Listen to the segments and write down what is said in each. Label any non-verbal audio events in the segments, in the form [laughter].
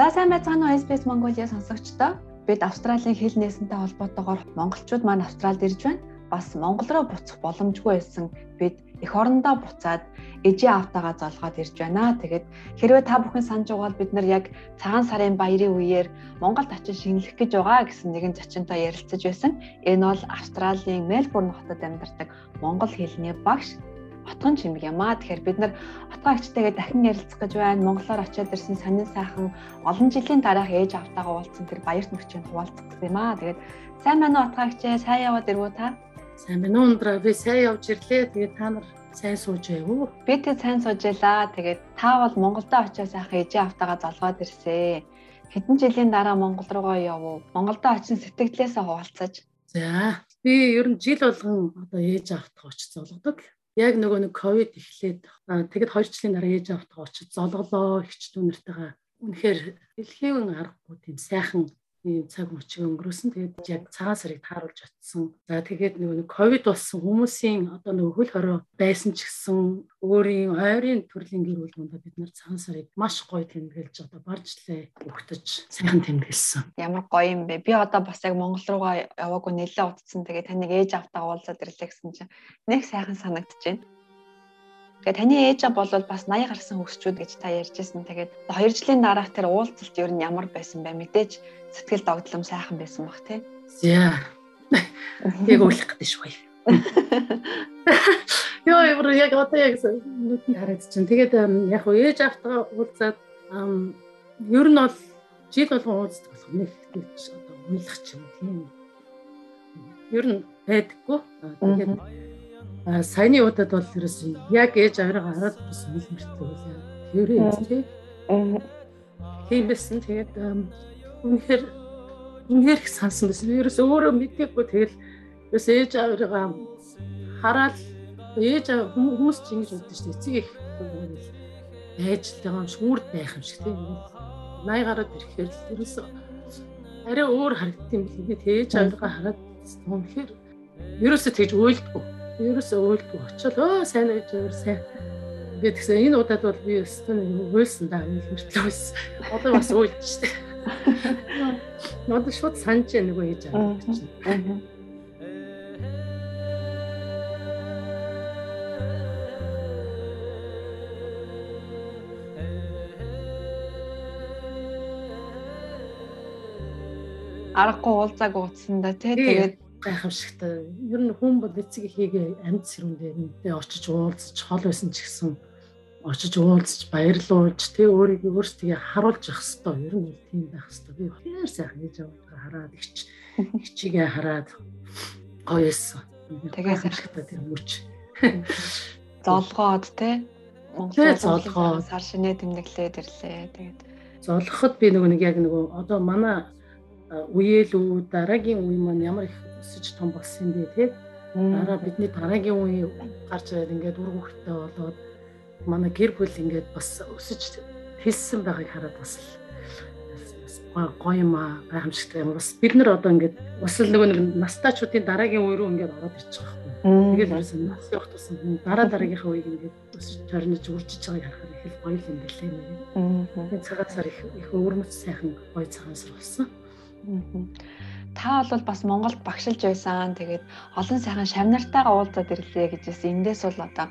За сайн байцгаана уу SBS Mongolia сонсогчдоо. Бид Австралийн хэл нээсэнтэй холбоотойгоор монголчууд маань Австралид ирж байна. Бас Монгол руу буцах боломжгүй байсан бид эх орондоо буцаад ээжийн автагаа золгоод ирж байна. Тэгээд хэрвээ та бүхэн санаж байгаа бол бид нар яг цагаан сарын баярын үеэр Монголд очиж шинэлэх гэж байгаа гэсэн нэгэн зочинтой ярилцаж байсан. Энэ бол Австралийн Мельбурн хотод амьдардаг монгол хэлний багш отгон чимэг юм аа. Тэгэхээр бид нар отгон агчтайгээ дахин ярилцах гэж байна. Монголоор очиад ирсэн сонин сайхан олон жилийн дараах ээж автаагаа уулзсан тэр баярт мөчөнд хуваалцах юм аа. Тэгээд сайн байна уу отгон агчаа? Сайн яваад ирвүү та? Сайн байна уу өндрөө. Би сайн явж ирлээ. Тэгээд та нар сайн сууж байв. Би тэг сайн сууж ялаа. Тэгээд та бол Монголдо очиод сайхан ээж автаагаа золгоод ирсэн. Хэдэн жилийн дараа Монгол руугаа явв. Монголдо очин сэтгэлдээсээ хуваалцаж. За би ер нь жил болгон одоо ээж автаа очиж золгодог яг нөгөө нэг ковид эхлээд тэгэд 2 жилийн дараа ээж автгаа очиж золголоо ихч дүүнэртэйгээ. Үнэхээр дэлхийн аргагүй тийм сайхан ийм цаг мөчийг өнгөрөөсөн. Тэгээд яг цагаан сарыг тааруулж очсон. За тэгээд нөгөө ковид болсон хүмүүсийн одоо нөгөө хөл хорой байсан ч гэсэн өөрийн ойрын төрлийн гэр бүл мөндөд бид нар цагаан сарыг маш гоё тэмдэглэж одоо баржлаа өгтөж сайхан тэмдэглэсэн. Ямар гоё юм бэ? Би одоо бас яг Монгол руугаа яваагүй нэлээд удацсан. Тэгээд таныг ээж автаа уулзаад ирлээ гэсэн чинь нэг сайхан санагдчихэв. Тэгээ таны ээж бол бас 80 гарсан хөгсчүүд гэж та ярьжсэн. Тэгээд 2 жилийн дараах тэр уулзалт ер нь ямар байсан бэ? Мэдээж сэтгэл догдлом сайхан байсан бах тий. За. Яг уулах гэдэг шүү. Йоо ямар яг одоо яг нүдэнд хараад чинь. Тэгээд яг уу ээж автаа уулзаад ер нь бол жил болгон уулздаг болох нэг гэж одоо уйлах ч юм тийм. Ер нь байдаггүй. Тэгээд саяны удаад бол ерөөс яг ээж авираа хараад бас нэлмэртэй байлаа. Тэрээ тий. Тийм байсан. Тэгээд үнэхээр үнэхээр их сансан байсан. Ерөөс өөрөө мэдээгүй тэгэл ерөөс ээж авираа хараад ээж хүмүүс ч ингэж шүү дээ. Эцэг их юм шүүрд байх юм шиг тийм. 80 гараад ирэхээр л ерөөс арай өөр харагдсан юм билээ. Ээж авираа хараад үнэхээр ерөөсөө тэгж уйлдгүй ерөөсөө өөлдгөө очил. Өө сайн байж өөр сайн. Ингээд гэсэн энэ удаад бол би өстөн уйлсан да мөртлөө уйлсан. Одоо бас уйлж штэ. Надад шууд санаж нөгөө хийж байгаа чинь. Аргагүй уулзааг утсанда тий. Тэгээд гайхамшигтай. Ер нь хүн бол эцэг эхийгээ амьд сэрүүндээ очиж уулзч хол байсан ч гэсэн очиж уулзч баярлуулж тий өөрийгөө өөрсдөө харуулж явах хэвээр ер нь тийм байх хэвээр би хэр сайхан хийж байгаа хараад ич ичигээ хараад гоёсэн. Тэгээд ашигтай тэр мөрч [laughs] золгоод тий Монголд золгоо сар шинэ тэмдэглээд ирлээ. Тэгээд золгоход би нөгөө нэг яг нөгөө одоо манай үеэл үү дараагийн үе маань ямар их өсөж том болсон юм бэ тий. Дараа бидний дараагийн үе гарч ирээд ингээд үр хөвгтэй болоод манай гэр бүл ингээд бас өсөж хэлсэн байгааг хараад бас гоё юм аа гайхамшигтай юм. Бас бид нар одоо ингээд бас л нөгөө нэг настаачуудын дараагийн үе рүү ингээд ороод байгаа юм. Тэгээд ерөөсөн нас явах тусам дараа дараагийнхаа үеийг ингээд өсөж төрнөж үржиж байгааг харахад их л гоё юм гэлээ нэг. Тэгээд цагаан сар их их өвөрмөц сайхан гоё цагаан сар болсон. Та бол бас Монголд багшилж байсан. Тэгээд олон сайхан шавнартайгаа уулзаад ирлээ гэж хэлсэн. Эндээс бол одоо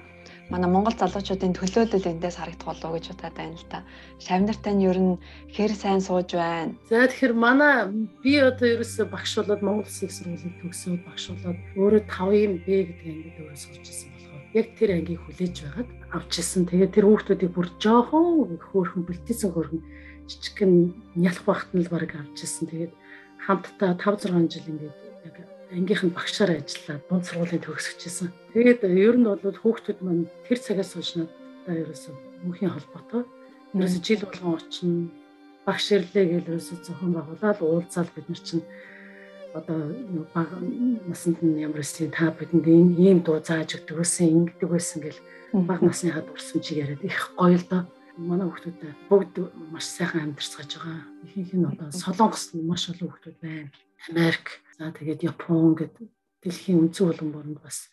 манай Монгол залуучуудын төлөөлөл эндээс харагдах болов уу гэж удаад байна л та. Шавнартай нь ер нь хэр сайн сууж байна. За тэгэхээр манай би одоо ерөөсөө багш болоод Монгол Улсын сургуулийн төгсөөд багш болоод өөрөө 5-ын Б гэдэг ангид өөрөө сурч ирсэн болохоор яг тэр ангийг хүлээж байгаад авчихсан. Тэгээд тэр хүүхдүүдийг бүр жоохон хөөрхөн бэлтээсэн хөөрхөн жижигхэн нялх багт нь л баг авчихсан. Тэгээд хамтдаа 5 6 жил ингээд яг ангийнхан багшаар ажиллаад дунд сургуулийн төгсгөжсэн. Тэгээд ер нь бол хүүхдүүд маань тэр цагаас хойш надад ерөөсөө мөнхийн холбоотой. Ерөөсөө жил болгон очино багш ирлээ гэж ерөөсөө зохион байгуулаад уулзаал бид нар чинь одоо баг насанд нь ямар өслийн та бидэнд ийм дуу зааж өгдөг байсан ингэдэг байсан гэл баг насныхаа дурсан чи яриад их гоё л доо манай хүүхдүүд бүгд маш сайхан амьдарсгаж байгаа. Ихэнх нь одоо Солонгос маш олон хүүхдүүд байна. Америк, за тэгээд Япон гэдэг дэлхийн үндэс улам боронд бас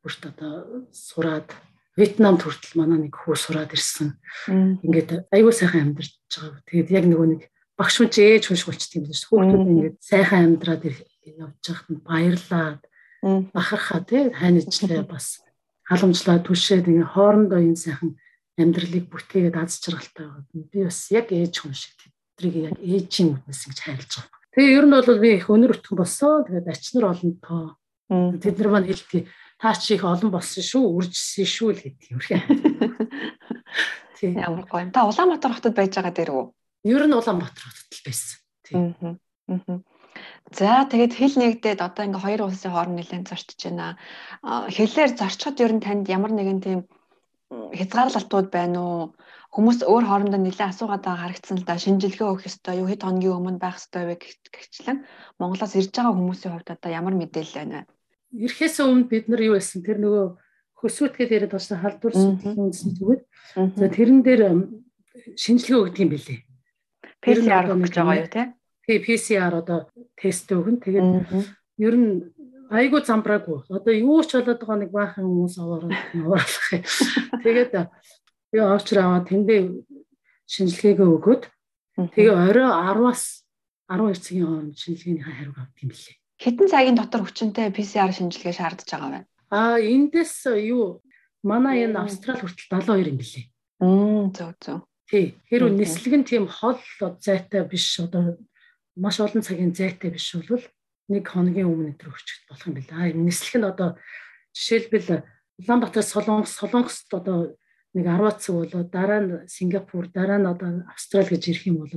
бүрт одоо сураад Вьетнамд хүртэл манай нэг хүү сураад ирсэн. Ингээд аюул сайхан амьдарч байгаа. Тэгээд яг нөгөө нэг багш хүн ээж болчтой юм биш хүүхдүүд ингээд сайхан амьдраад явж байхад нь баярлаад бахархаа тий хайнажтай бас халамжлаа түшээд ингээ хоорондоо энэ сайхан амьдралыг бүтээгээд аз жаргалтай байгаад би бас яг ээж хүн шиг тэдрийг яг ээжийн үднэс ингэж хайрлаж байгаа. Тэгээ ер нь бол би их өнөр өтгөн болсон. Тэгээд ачнар олон тоо. Тэд нар маань хэлдэг та чи их олон болсон шүү, үржсэн шүү л гэдэг юм хэрэг. Тийм. Ямар гоё. Та Улаанбаатар хотод байж байгаа дээр үү? Ер нь Улаанбаатар хотод л байсан. Тийм. За тэгээд хэл нэгдээд одоо ингээ хоёр улсын хооронд нэлээд зорчиж байна. Хэлээр зорчход ер нь танд ямар нэгэн тийм хязгаарлалтууд байна уу? Хүмүүс өөр хоорондоо нэлээд асуугаад байгаа харагдсан л да. Шинжилгээ өгөх ёстой юу? Хэд хоногийн өмнө байх ёстой вэ гэхчлэн Монголоос ирж байгаа хүмүүсийн хувьд одоо ямар мэдээлэл байна вэ? Ирэхээс өмнө бид нар юу байсан? Тэр нөгөө хөсвөтгээд яриад болсон халдвар сэтгэлийн үндсэн зүгт. За тэрэн дээр шинжилгээ өгдөг юм билээ. PCR гэж байгаа юу те? Тий, PCR одоо тест өгнө. Тэгээд ер нь айгу замбраагүй. Одоо юу ч болоод байгаа нэг баахан хүмүүс аваад аваалах юм. Тэгээд би овчр аваад тэндээ шинжилгээгээ өгөөд тэгээ орой 10-аас 12 цагийн хооронд шинжилгээний хариуг авдаг юм билээ. Хэдэн цагийн дотор хүчинтэй PCR шинжилгээ шаардж байгаа вэ? Аа эндээс юу манай энэ Австрали хүртэл 72 юм билээ. Мм зөв зөв. Тий. Хэрвээ нислэг нь тийм хол зайтай биш одоо маш олон цагийн зайтай биш бол нэг хоногийн өмнө өдр өгчөд болох юм байна. Нислэг нь одоо жишээлбэл Улаанбаатар Солонгос Солонгост одоо нэг 10 цаг болоод дараа нь Сингапур дараа нь одоо Австрали гэж ирэх юм бол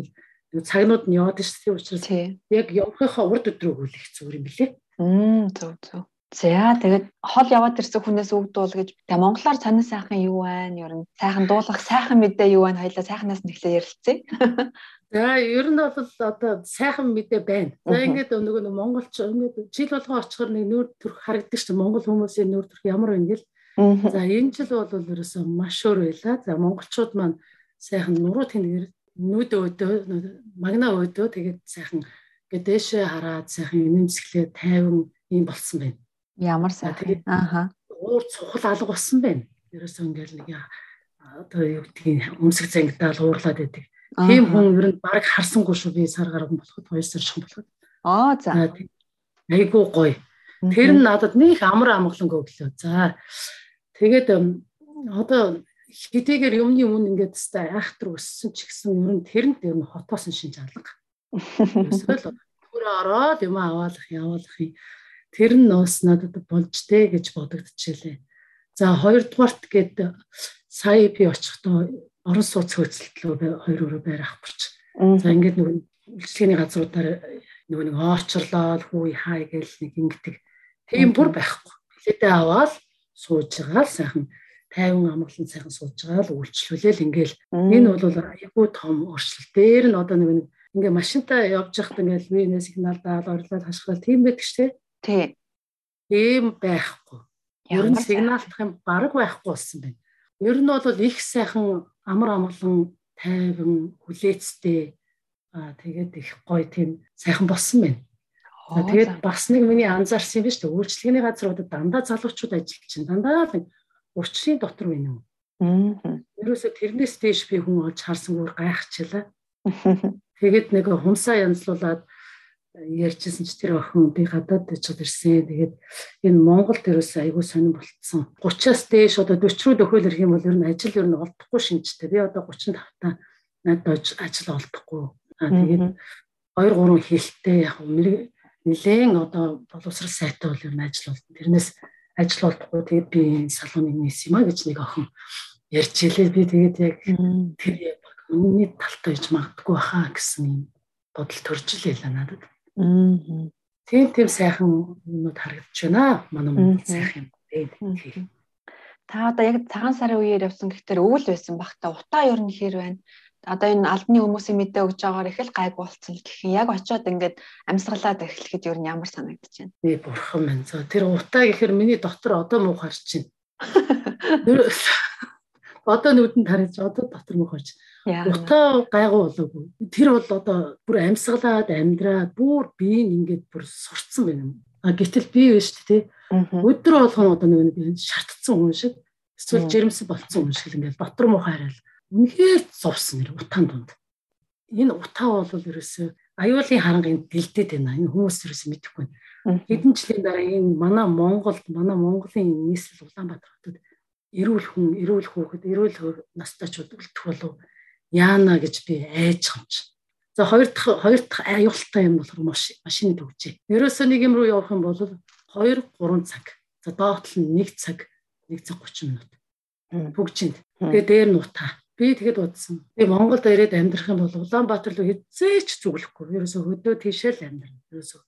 цагнууд нь яваад шүү дээ. Нь яг явахынхаа урд өдрөө хүлээх зүгээр юм билээ. Мм зөв зөв. За тэгээд хол яваад ирсэн хүнээс өгдүүл гэж та монголоор сонин сайхан юу байна? Ер нь сайхан дуулах сайхан мэдээ юу байна? Хоёлаа сайханаас нь эхлээ ярилцъя. [laughs] За ер нь бол одоо сайхан мэдээ байна. За ингээд нөгөө нэг монголч ингээд жил болгоо очихор нэг нүүр төрх харагддаг чинь монгол хүмүүсийн нүүр төрх ямар байна гэл. За энэ жил бол ерөөсөө маш өөр байла. За монголчууд маань сайхан нуруу тэнгээр нүд өөдөө магна өөдөө тэгээд сайхан ингээд дээшээ хараад сайхан нэмсгэлээ тайван юм болсон байна. Ямар сайхан. Ааха. Уур цухал алга болсон байна. Ерөөсөө ингээл нэг одоо юу гэдгийг өмсөг зангидаал уурлаад байдаг. Тийм хүн ер нь баг харсангүй шүү би сар гарган болоход хоёр сар шхан болоход. Аа за. Айгуу гоё. Тэр нь надад нэг амар амгаланг өглөө. За. Тэгээд одоо хэдийгээр юмны өмнө ингээд тест айхтар өссөн ч гэсэн ер нь тэрэнд ер нь хотоос нь шинж алга. Эсвэл түрээ ороод юм аваалах яваалах юм тэр нь бас надад болж дээ гэж бодогдчихлээ. За хоёрдугаарт гээд сая би очихдоо орон сууц хөөцөлтлөө хоёр өрөө байр авахч. За ингээд нэг үйлчлэгээний газруудаар нөгөө нэг оочрлоод хүү хай гээл нэг ингэдэг. Тийм бүр байхгүй. Билетээ аваад сууж байгаа л сайхан 50 амгалан сайхан сууж байгаа л үйлчлүүлээл ингээл энэ бол айгүй том өөрчлөлт. Дээр нь одоо нэг ингээ машинтаа явж байхад ингээл винэ сигнал даал орлоод хашгирал тийм байдаг дээ. Тий. Ийм байхгүй. Ер нь сигналтах юм бараг байхгүй болсон байна. Ер нь бол их сайхан амар амгалан тайван хүлээцтэй аа тэгээд их гоё тийм сайхан болсон байна. Тэгээд бас нэг миний анзаарсан юм биш үү? Үйлчлэгээний газруудад дандаа залуучууд ажиллаж чинь дандаа л урчлын дотор байна уу? Аа. Ерөөсө тэрнээс дээш би хүн олж харсангүй гайхчихлаа. [laughs] Тэгээд нэг хумсаа янзлуулаад ярьжсэн ч тэр охин би гадаад очиод ирсэн. Тэгээд энэ Монголд ерөөс айгүй сонирн болцсон. 30-аас дээш одоо 40 руу дөхөөл ирэх юм бол ер нь ажил ер нь олдохгүй шинжтэй. Би одоо 35 та надад ажил олдохгүй. Аа тэгээд 2 3 хэлтэй яг нэлээн одоо боловсрал сайтай бол ер нь ажил олдно. Тэрнээс ажил олдохгүй тэгээд би энэ салоныг нээсэн юм а гэж нэг охин ярьж илээ. Би тэгээд яг тэр үнний талтай иж магадгүй баха гэсэн юм бодол төрж илээ надад. Аа. Тийм тийм сайхан юмуд харагдаж байна. Манай Монгол сайхан юм. Та одоо яг цагаан сарын үеэр явсан гэхдээ өвөл байсан бах та утаа ер нь хэр байна. Одоо энэ албаны хүмүүсийн мэдээ өгж байгаагаар их л гайг болцсон л гэх юм. Яг очиод ингээд амьсгалаад эхлэхэд ер нь ямар санагдаж байна. Би бурхан минь. За тэр утаа гэхээр миний дотор одоо муу харж байна. Одоо нүдэнд харж одоо дотор муу харж Утаа гайгүй болоогүй. Тэр бол одоо бүр амьсгалаад амьдраад бүр би ингээд бүр сурцсан байна. А гэтэл би биш тий. Өдөр болгоно одоо нэг нэг шатцсан хүн шиг эсвэл жирэмсэн болцсон хүн шиг ингээд дотор муу хайрал. Үнэхээр зовсон нэр утаан дунд. энэ утаа бол ерөөсөө аюулын харангийн бэлдээд байна. Энэ хүмүүс ерөөсөө мэдэхгүй байна. Хэдэн жилийн дараа энэ манай Монголд манай Монголын нийслэл Улаанбаатар хотод эрүүл хүн, эрүүл хүүхэд, эрүүл настайчууд үлдэх болов яана гэж би айж хамч. За хоёр дахь хоёр дахь аюултай юм болохоор машины төгжээ. Ерөөсөө нэг юм руу явах юм бол 2 3 цаг. За доотл нь 1 цаг, 1 цаг 30 минут. Бүгжинд. Тэгээ дээр нутаа. Би тэгэд удсан. Би Монголд ирээд амьдрах юм бол Улаанбаатар руу хизээч зүглэхгүй. Ерөөсөө хөдөө тийшээ л амьдрна. Ерөөсөө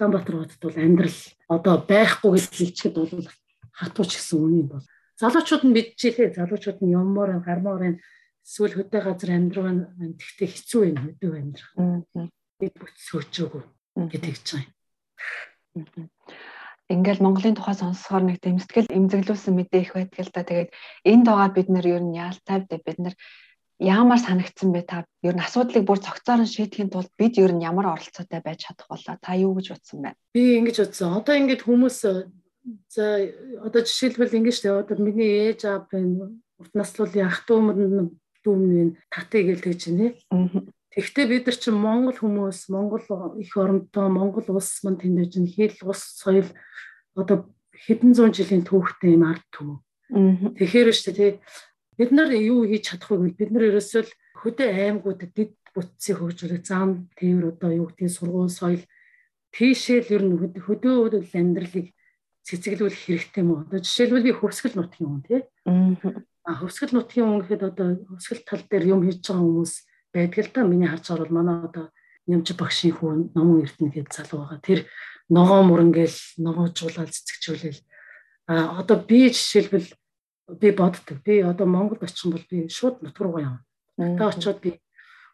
Улаанбаатар хотод бол амьдрал одоо байхгүй гэж хэлчихэд бол хатууч гэсэн үн юм бол. Залуучууд нь мэдчихээ. Залуучууд нь юммоор гармаар эсвэл хөдөө газар амьдрах нь тэгтээ хэцүү юм хөдөө амьдрах. Би бүцсөөчөөгүй гэдэг ч юм ингээл Монголын тухай сонсохоор нэг тэмцтгэл эмзэглүүлсэн мэдээ их байдаг л да. Тэгээд энд байгаа бид нэр ер нь яалтай бид нар яамаар санагдсан бэ та ер нь асуудлыг бүр цогцоор нь шийдэхин тулд бид ер нь ямар оролцоотой байж чадах болоо та юу гэж утсан бэ? Би ингэж утсан. Одоо ингээд хүмүүс за одоо жишээлбэл ингэж тэ одоо миний ээж аав байна. Урт наслуулын ах дүү мөн дүү минь татыг гэл тэгж байна. Тэгэхдээ бид нар чинь Монгол хүмүүс, Монгол их оронтой, Монгол улс мань тэнд чинь хэл, ус, соёл одоо хэдэн зуун жилийн түүхтэй юм ард түмэн. Тэгэхээр шүү дээ бид нар юу хийж чадах вэ гэвэл бид нар ерөөсөө л хөдөө аймагуудад дид бүтцийг хөгжүүлэх зам тээвэр одоо юу гэдгийг сургууль соёл тийшээл ер нь хөдөө хөдөл амьдралыг цэцэглүүлэх хэрэгтэй мөн. Одоо жишээлбэл би хөвсгөл нутгийн хүн тий. Хөвсгөл нутгийн хүн гэхэд одоо хөвсгөл тал дээр юм хийж байгаа хүмүүс байдаг л да. Миний харж байгаа бол манай одоо нэмж багшийн хүн номон эрдэнэ гэдэг залуу байгаа. Тэр ногоо мөрөнгөл ногоожуулаад цэцэгчүүлэл а одоо би жишээлбэл би боддог. Би одоо Монголд очих бол би шууд нутг руу явна. Одоо очиод би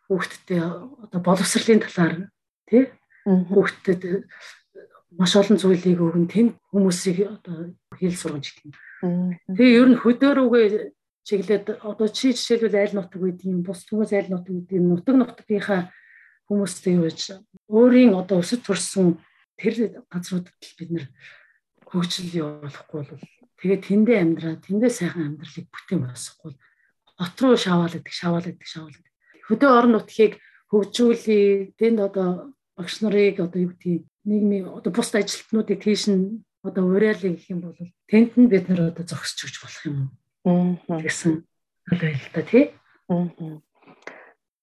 хүүхдтэй одоо боловсролын талаар тий хүүхдэд маш олон зүйлийг өгөн тэнд хүмүүсийг одоо хэл сургамж юм. Тэгээ ер нь хөдөөрөөгөө чиглээд одоо чи жишээлбэл айл нутаг үеийн бус хүмүүс айл нутаг үеийн нутаг нутгийнхаа хүмүүстэй юу гэж өөрийн одоо өсөж турсан тэр газруудад бид нэр хөгжил явуулахгүй бол тэгээд тэндээ амьдраа тэндээ сайхан амьдралыг бүтээн босохгүй хот руу шаваал гэдэг шаваал гэдэг шаваал гэдэг хөдөө орон нутгийг хөгжүүлээ тэнд одоо багш нарыг одоо юу гэдгийг нийгмийн одоо бус ажилтнуудыг тийш нь одоо уриалъя гэх юм бол тэнд нь бид нэр одоо зогсож өгч болох юм уу гэсэн байл та тий.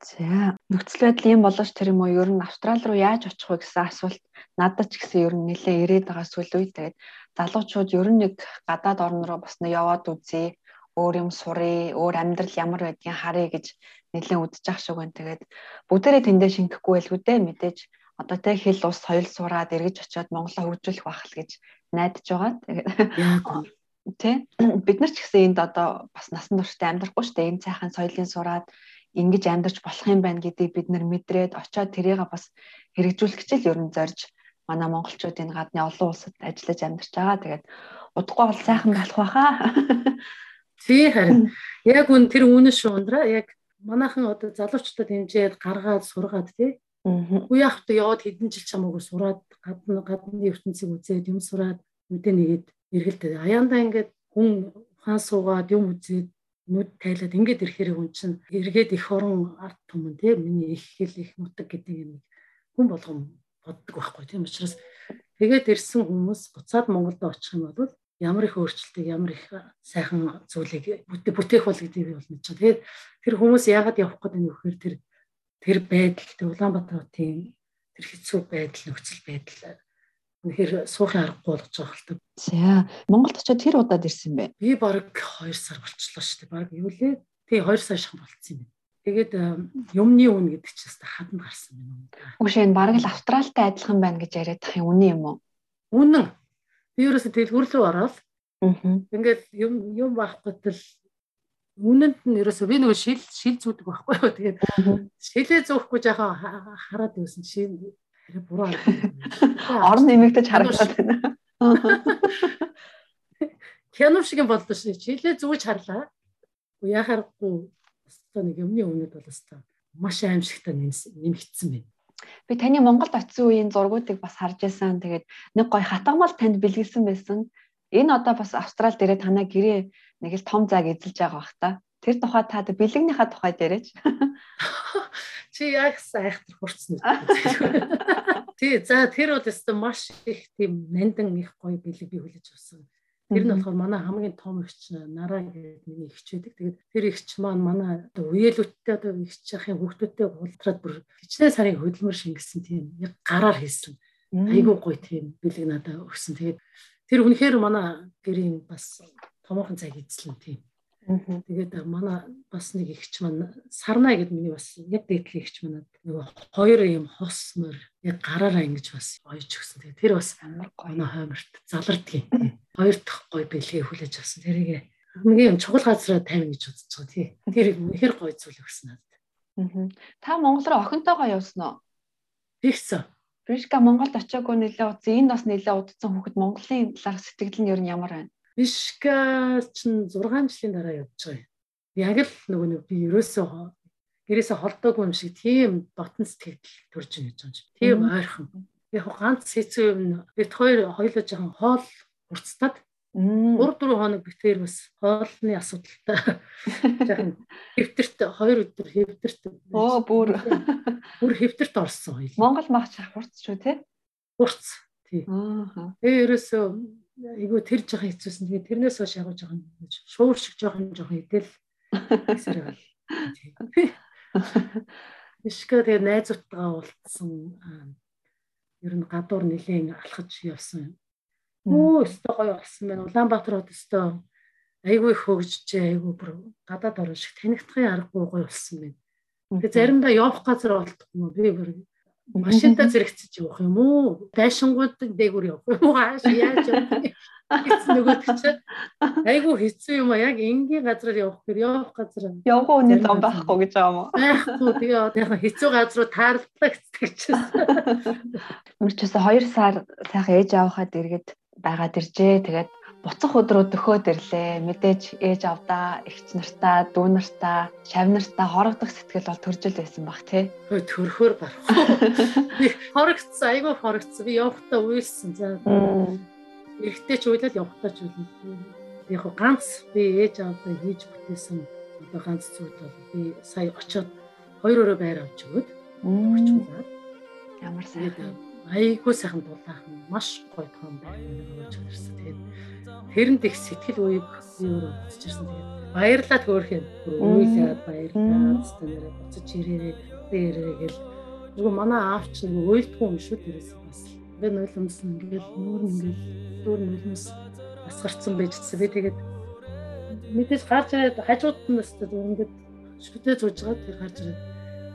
За нөхцөл байдал юм болооч тэр юм уу? Ер нь Австрали руу яаж очих вэ гэсэн асуулт. Надад ч гэсэн ер нь нэлээ ирээд байгаа зүйл үе тэгээд залуучууд ер нь нэг гадаад орн руу бас нэг яваад үзье. Өөр юм сурыг өөр амьдрал ямар байдгийг харъя гэж нэлээд үдчих ах шиг байна. Тэгээд бүгдээрээ тэндээ шингэхгүй байлгүй дээ мэдээж. Одоо тэ хэл ус соёл сураад эргэж очиод Монголоо хөгжүүлэх байх л гэж найдаж байгаа. Тэгээд тий [clears throat] бид нар ч гэсэн энд одоо бас насан туршдаа амьдрахгүй шүү дээ энэ цайхан соёлын сураад ингэж амьдарч болох юм байна гэдгийг бид нар мэдрээд очиод тэрийг бас хэрэгжүүлэх гэж л ер нь зорж манай монголчууд энэ гадны олон улсад ажиллаж амьдарч байгаа. Тэгээд удахгүй бол сайхан болох байхаа. [laughs] Тий харин. Яг үн тэр үнэн шүү ундраа яг манайхан одоо залуучуудад хэмжээд гаргаад сургаад тий. Үе явахта яваад хэдэн жил чамаагүй сураад гадна гадны ертөнцийг үзээд юм сураад мэдээ нэгээд эргэлдээ. Аяандаа ингээд хүн хаан суугаад юм үзээд нүд тайлаад ингээд ирэхээр хүн чинь эргээд их орон арт түмэн тийм миний их хэл их нутаг гэдэг юм хүн болгон боддог байхгүй тийм учраас тэгээд ирсэн хүмүүс буцаад Монголд очих юм бол ямар их өөрчлөлтийг ямар их сайхан зүйлийг бүтээх бол гэдгийг би бол мэдэж байгаа. Тэгээд тэр хүмүүс яагаад явах гэдэг нь вөхөр тэр тэр байдал тэр Улаанбаатарын тэр хэцүү байдал нөхцөл байдал үнэхээр суухын аргагүй болгож байгаа хэлтэй. За Монголд очиод тэр удаад ирсэн бэ? Би баг 2 сар болчихлоо шүү дээ. Баг юу лээ? Тий 2 сар шхан болцсон юм. Тэгээд юмны үн гэдэг чинь хэвээр хаданд гарсан юм. Үгүй энэ баг л австралтай адилхан байна гэж яриад тах юм үнэн юм уу? Үнэн. Би ерөөсө дэлгүүр рүү ороод ингээд юм юм байхгүй тал үнэнд нь ерөөсө би нөгөө шил шил зүүдэг байхгүй юу. Тэгээд шилээ зөөхгүй жаахан хараад байсан чинь арай буруу орон нэмэгдэж харагдаад байна. [laughs] Кино шиг юм боллоо шээ. Чилээ зүүж харлаа. Яхахгүй өстой нэг юмны өмнөд бол өстой маш аимшигтай нэмэгдсэн байна. Би таны Монголд очисон үеийн зургуудыг бас харж байсан. Тэгээд нэг гой хатгамал танд бэлгэлсэн байсан. Энэ одоо бас Австрал дээрээ танаа гэрээ нэг л том зайг эзэлж байгаа бах та. Тэр тухай та бэлэгнийхаа тухай дээрэж. [laughs] Чи яг сайхтар хурцсан? [laughs] Тий, за тэр бол өстө маш их тийм нандин их гоё бэлэг би хүлээж авсан. Тэр нь болохоор манай хамгийн том ихч нараа гэдэг миний ихч байдаг. Тэгээд тэр ихч маань манай үеэлүүдтэй одоо ихч яхахын хүүхдүүдтэй уулзраад бүр хичнээн сарын хөдөлмөр шингэсэн тийм яг гараар хийсэн. Айгуу гоё тийм бэлэг надад өгсөн. Тэгээд тэр үнэхээр манай гэрийн бас томоохон цаг эзлэн тийм Тэгээд манай бас нэг ихч маань сарна гэд миний бас яг дээдлийн ихч манад нөгөө хоёр юм хос мөр яг гараараа ингэж бас ойж өгсөн. Тэгээд тэр бас амар гоё хойморт залардгийн. Хоёр дахь гоё бэлгээ хүлээж авсан. Тэрийг хамгийн чухал газараа тавина гэж бодож байгаа тий. Тэр ихэр гоё зүйл өгсөн надад. Аа. Та Монгол руу охинтойгоо явсан уу? Тэгсэн. Пришка Монголд очиагүй нэлээ удсан. Энд бас нэлээ удсан хүүхэд Монголын талаар сэтгэл нь ер нь ямар байна? Бишка чинь 6 жилийн дараа явж байгаа юм. Яг л нөгөө нэг би ерөөсөө гэрээсээ холдоогүй юм шиг тийм дотн сэтгэл төрж ийн гэж байгаа юм. Тийм ойрхон. Яг ганц хэцүү юм. Бид хоёр хоёулаа жоохон хоол хурцтаад 3 4 хоног битээр бас хоолны асуудалтай [laughs] жоохон хэвтэрт 2 өдөр хэвтэрт оо бүр бүр хэвтэрт орсон хоёул. Монгол мах хурц шүү те. Хурц. Тий. Аа. Э ерөөсөө айгу тэр жоохон хэцүүсэн. Тэгээ тэрнээс хойш яг жоохон шуур шиг жоохон жоохон идэл гэсээр байна. [laughs] Ишка тэгээ найзуудтайгаа уулзсан ер нь гадуур нэлээд алхаж явсан. Өө өстой гоё болсон байна. Улаанбаатар хот өстой айгүй их хөгжижээ айгүй бүр гадаад орн шиг танигдахын аргагүй гоё болсон байна. Тэгээ заримдаа явах газар олдохгүй би бүр машинтаа зэрэгцэж явах юм уу? Байшингууд дээгүүр явах юм уу? Хааш яаж явах гэсэн нөгөөд чи айгүй хэцүү юм а яг энгийн газараар явах гэр явах газар явах үний зам байхгүй гэж байгаа юм уу? Байхгүй тэгээ яг хэцүү газруу таарлаа гэсэн чинь. Мөрчөөс 2 сар сайхан ээж авахад эргээд байгаад иржээ. Тэгээд буцах өдрөө дөхөөд ирлээ. Мэдээж ээж авдаа, эгч нартаа, дүү нартаа, шав нартаа хорогдох сэтгэл бол төржил байсан баг тий. Хөө төрхөөр гарах. Би хорогдсон, айгүй хорогдсон. Би явахдаа уйлсан. За. Эрэгтэй ч уйлал явахдаа ч уйлал. Яг ганц би ээж авдаа хийж бүтээсэн одоо ганц зүйл бол би сая очиод хоёр өрөө байр авч. Очиулаад. Ямар сайхан айгүй сайхан дулаахан маш гоё том байр өгч ирсэн. Тэгээд тэрэнд их сэтгэл үеийг би өөрөө үзчихсэн. Тэгээд баярлаа төөрх юм. Үйлээд баярлаа. Тэстэ нэрээ буцаж ирээрээ ирээрээ гэл. Нөгөө манай аав ч нөгөө уйлдгүй юм шүү дээрээс бас. Би нулимс ингээл нүүр ингээл дүүр нулимс асгарцсан байжсэн. Би тэгээд мэдээж гарч ирээд хажууд нь өстөд ингээд шүтээ зууж байгаа тэр гарч ирээд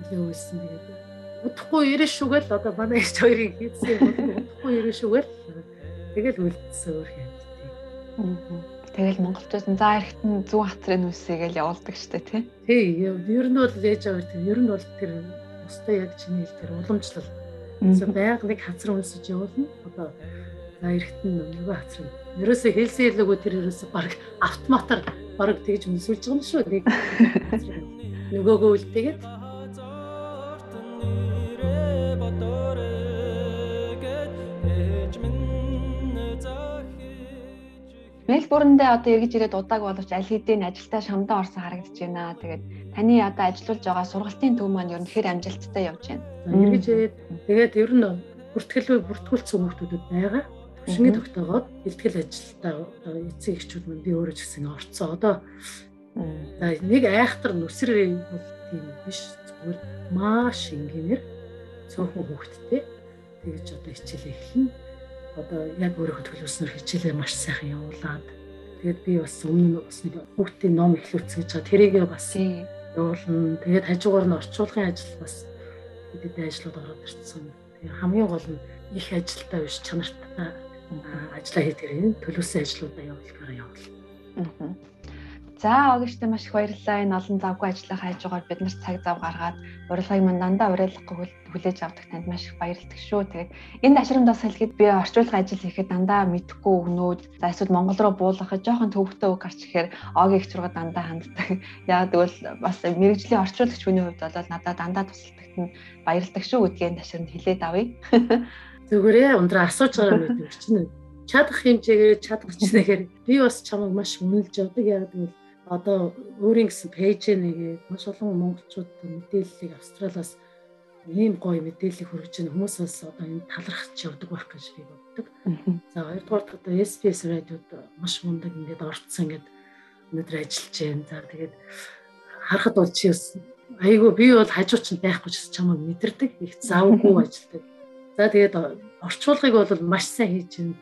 нэлээ үйлсэн. Тэгээд удахгүй ирэн шүгэл одоо манай их хоёрын хийсэн юм удахгүй ирэн шүгэл тэгэл үлдсэн өөр юм. Тэгэл монголчууд за эрэхт нь зүүн хацрын үсэгээл явуулдаг штэ тий. Тий, ер нь бол ээж аваар тэр ер нь бол тэр өстой яг чиний хэл тэр уламжлал. So байг нэг хацар үнсэж явуулна. Одоо за эрэхт нь нөгөө хацар. Ерөөсөө хэлсэн хэлээгүй тэр ерөөсөө баг автоматар баг тэгж үнсүүлж байгаа юм шүү. Нэг [laughs] нөгөөгөө үлдээгээд Мельбурндээ одоо эргэж ирээд удааг боловч аль хэдийн ажилдаа шамдаа орсон харагдаж байна. Тэгээд таны одоо ажиллаж байгаа сургалтын төв маань ер нь хэр амжилттай явж байна. Эргэж ирээд тэгээд ер нь бүртгэлгүй бүртгүүлсэн хүмүүсүүд байгаа. Шингээ тогтоогоод бэлтгэл ажилдаа эцэг эхчүүд мань би өөрөө ч гэсэн орцсон. Одоо нэг айхтар нүсрэр бол тийм биш зүгээр маш энгийнээр цөөхөн хүүхэдтэй тэгэж одоо хичээл эхэлнэ одоо яг өөрөө төлөвлөснөр хичээлээ маш сайхан явуулаад тэгээд би бас өмнө бас нэг хүүхдийн ном эхлүүлсэн гэж байгаа. Тэрийгээ бас явуулна. Тэгээд хажуугаар нь орчуулгын ажил бас хэдийд ажлууд ороод ирсэн. Тэгээд хамгийн гол нь их ажилтаа биш чанартай ажиллаа хийдгэрийн төлөвлөсөн ажлуудаа явуулахаар явуул. Аа. За огчтой маш их баярлалаа. Энэ олон завгүй ажлын хайжгаар бид нар цаг зав гаргаад урилгыг мань дандаа уриалгахгүй хүлээж авдаг танд маш их баярлалдаг шүү. Тэгээд энэ ашрамд бас хэлэхэд би орчуулгын ажил хийхэд дандаа мэдхгүй өгнүүд за эсвэл Монгол руу буулгахад жоохон төвөгтэй үг гарч ихээр огийн их зураг дандаа ханддаг. [laughs] Яа тэгвэл бас мэрэгжлийн орчуулагч хүний хувьд бол надад дандаа тусалдагт нь баярлалдаг шүү гэдгийг ашрамд хэлээд авъя. [laughs] Зүгээрээ ундраа асууж байгаа мэт чинь чадах хэмжээгээр чадах ч нэгээр би бас чамайг маш үнэлж явдаг яг гэвэл одоо өөрийн гэсэн пэйж нэгээд маш олон монголчууд мэдээллийг Австралиас ийм гоё мэдээллийг хүргэж байгаа хүмүүс бас одоо энэ талархаж явдаг байх гэж би боддог. За хоёрдугаар одоо SPS радиод маш мундаг ингээд орцсон ингээд өнөөдөр ажиллаж байна. За тэгээд харахад бол чи бас айгүй би бол хажуу чинь байхгүй ч чамайг мэдэрдэг их завгүй ажилладаг. За тэгээд орчуулгыг бол маш сайн хийж байна.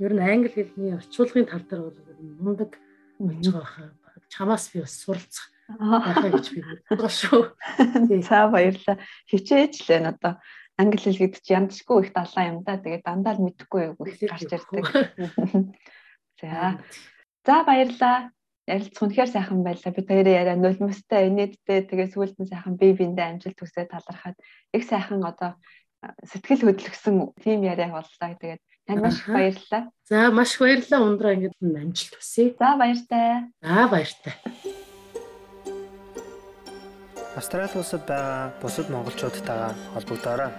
Ер нь англи хэлний орчуулгын тал дээр бол мундаг болж байгаа хаа. Чамаас би бас суралцах байхаа гэж би бодлоо шүү. За баярлалаа. Хичээж л энэ одоо англи хэл гэдэг чи янзшгүй их далаа юм да. Тэгээд дандаа л мэдэхгүй юу их гарч ирдэг. [laughs] За. За баярлалаа. Ярилцах үнэхээр сайхан байлаа. Бид хоёрын яриа нулимстай, инээдтэй, тэгээ сүүлд нь сайхан бие биендээ амжилт төсөө талархаад их сайхан одоо сэтгэл хөдлөсөн тим яриа боллоо. Тэгээд танд маш их баярлалаа. За маш их баярлалаа. Ундраа ингэж амжилт хүсье. За баяртай. За баяртай. Австрали улсад байгаа бусад монголчуудтайгаа холбогдоорой.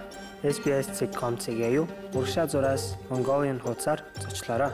SBS.com-ийг аюу урагшаа зураас Mongolian хуудасаар зочлоорой.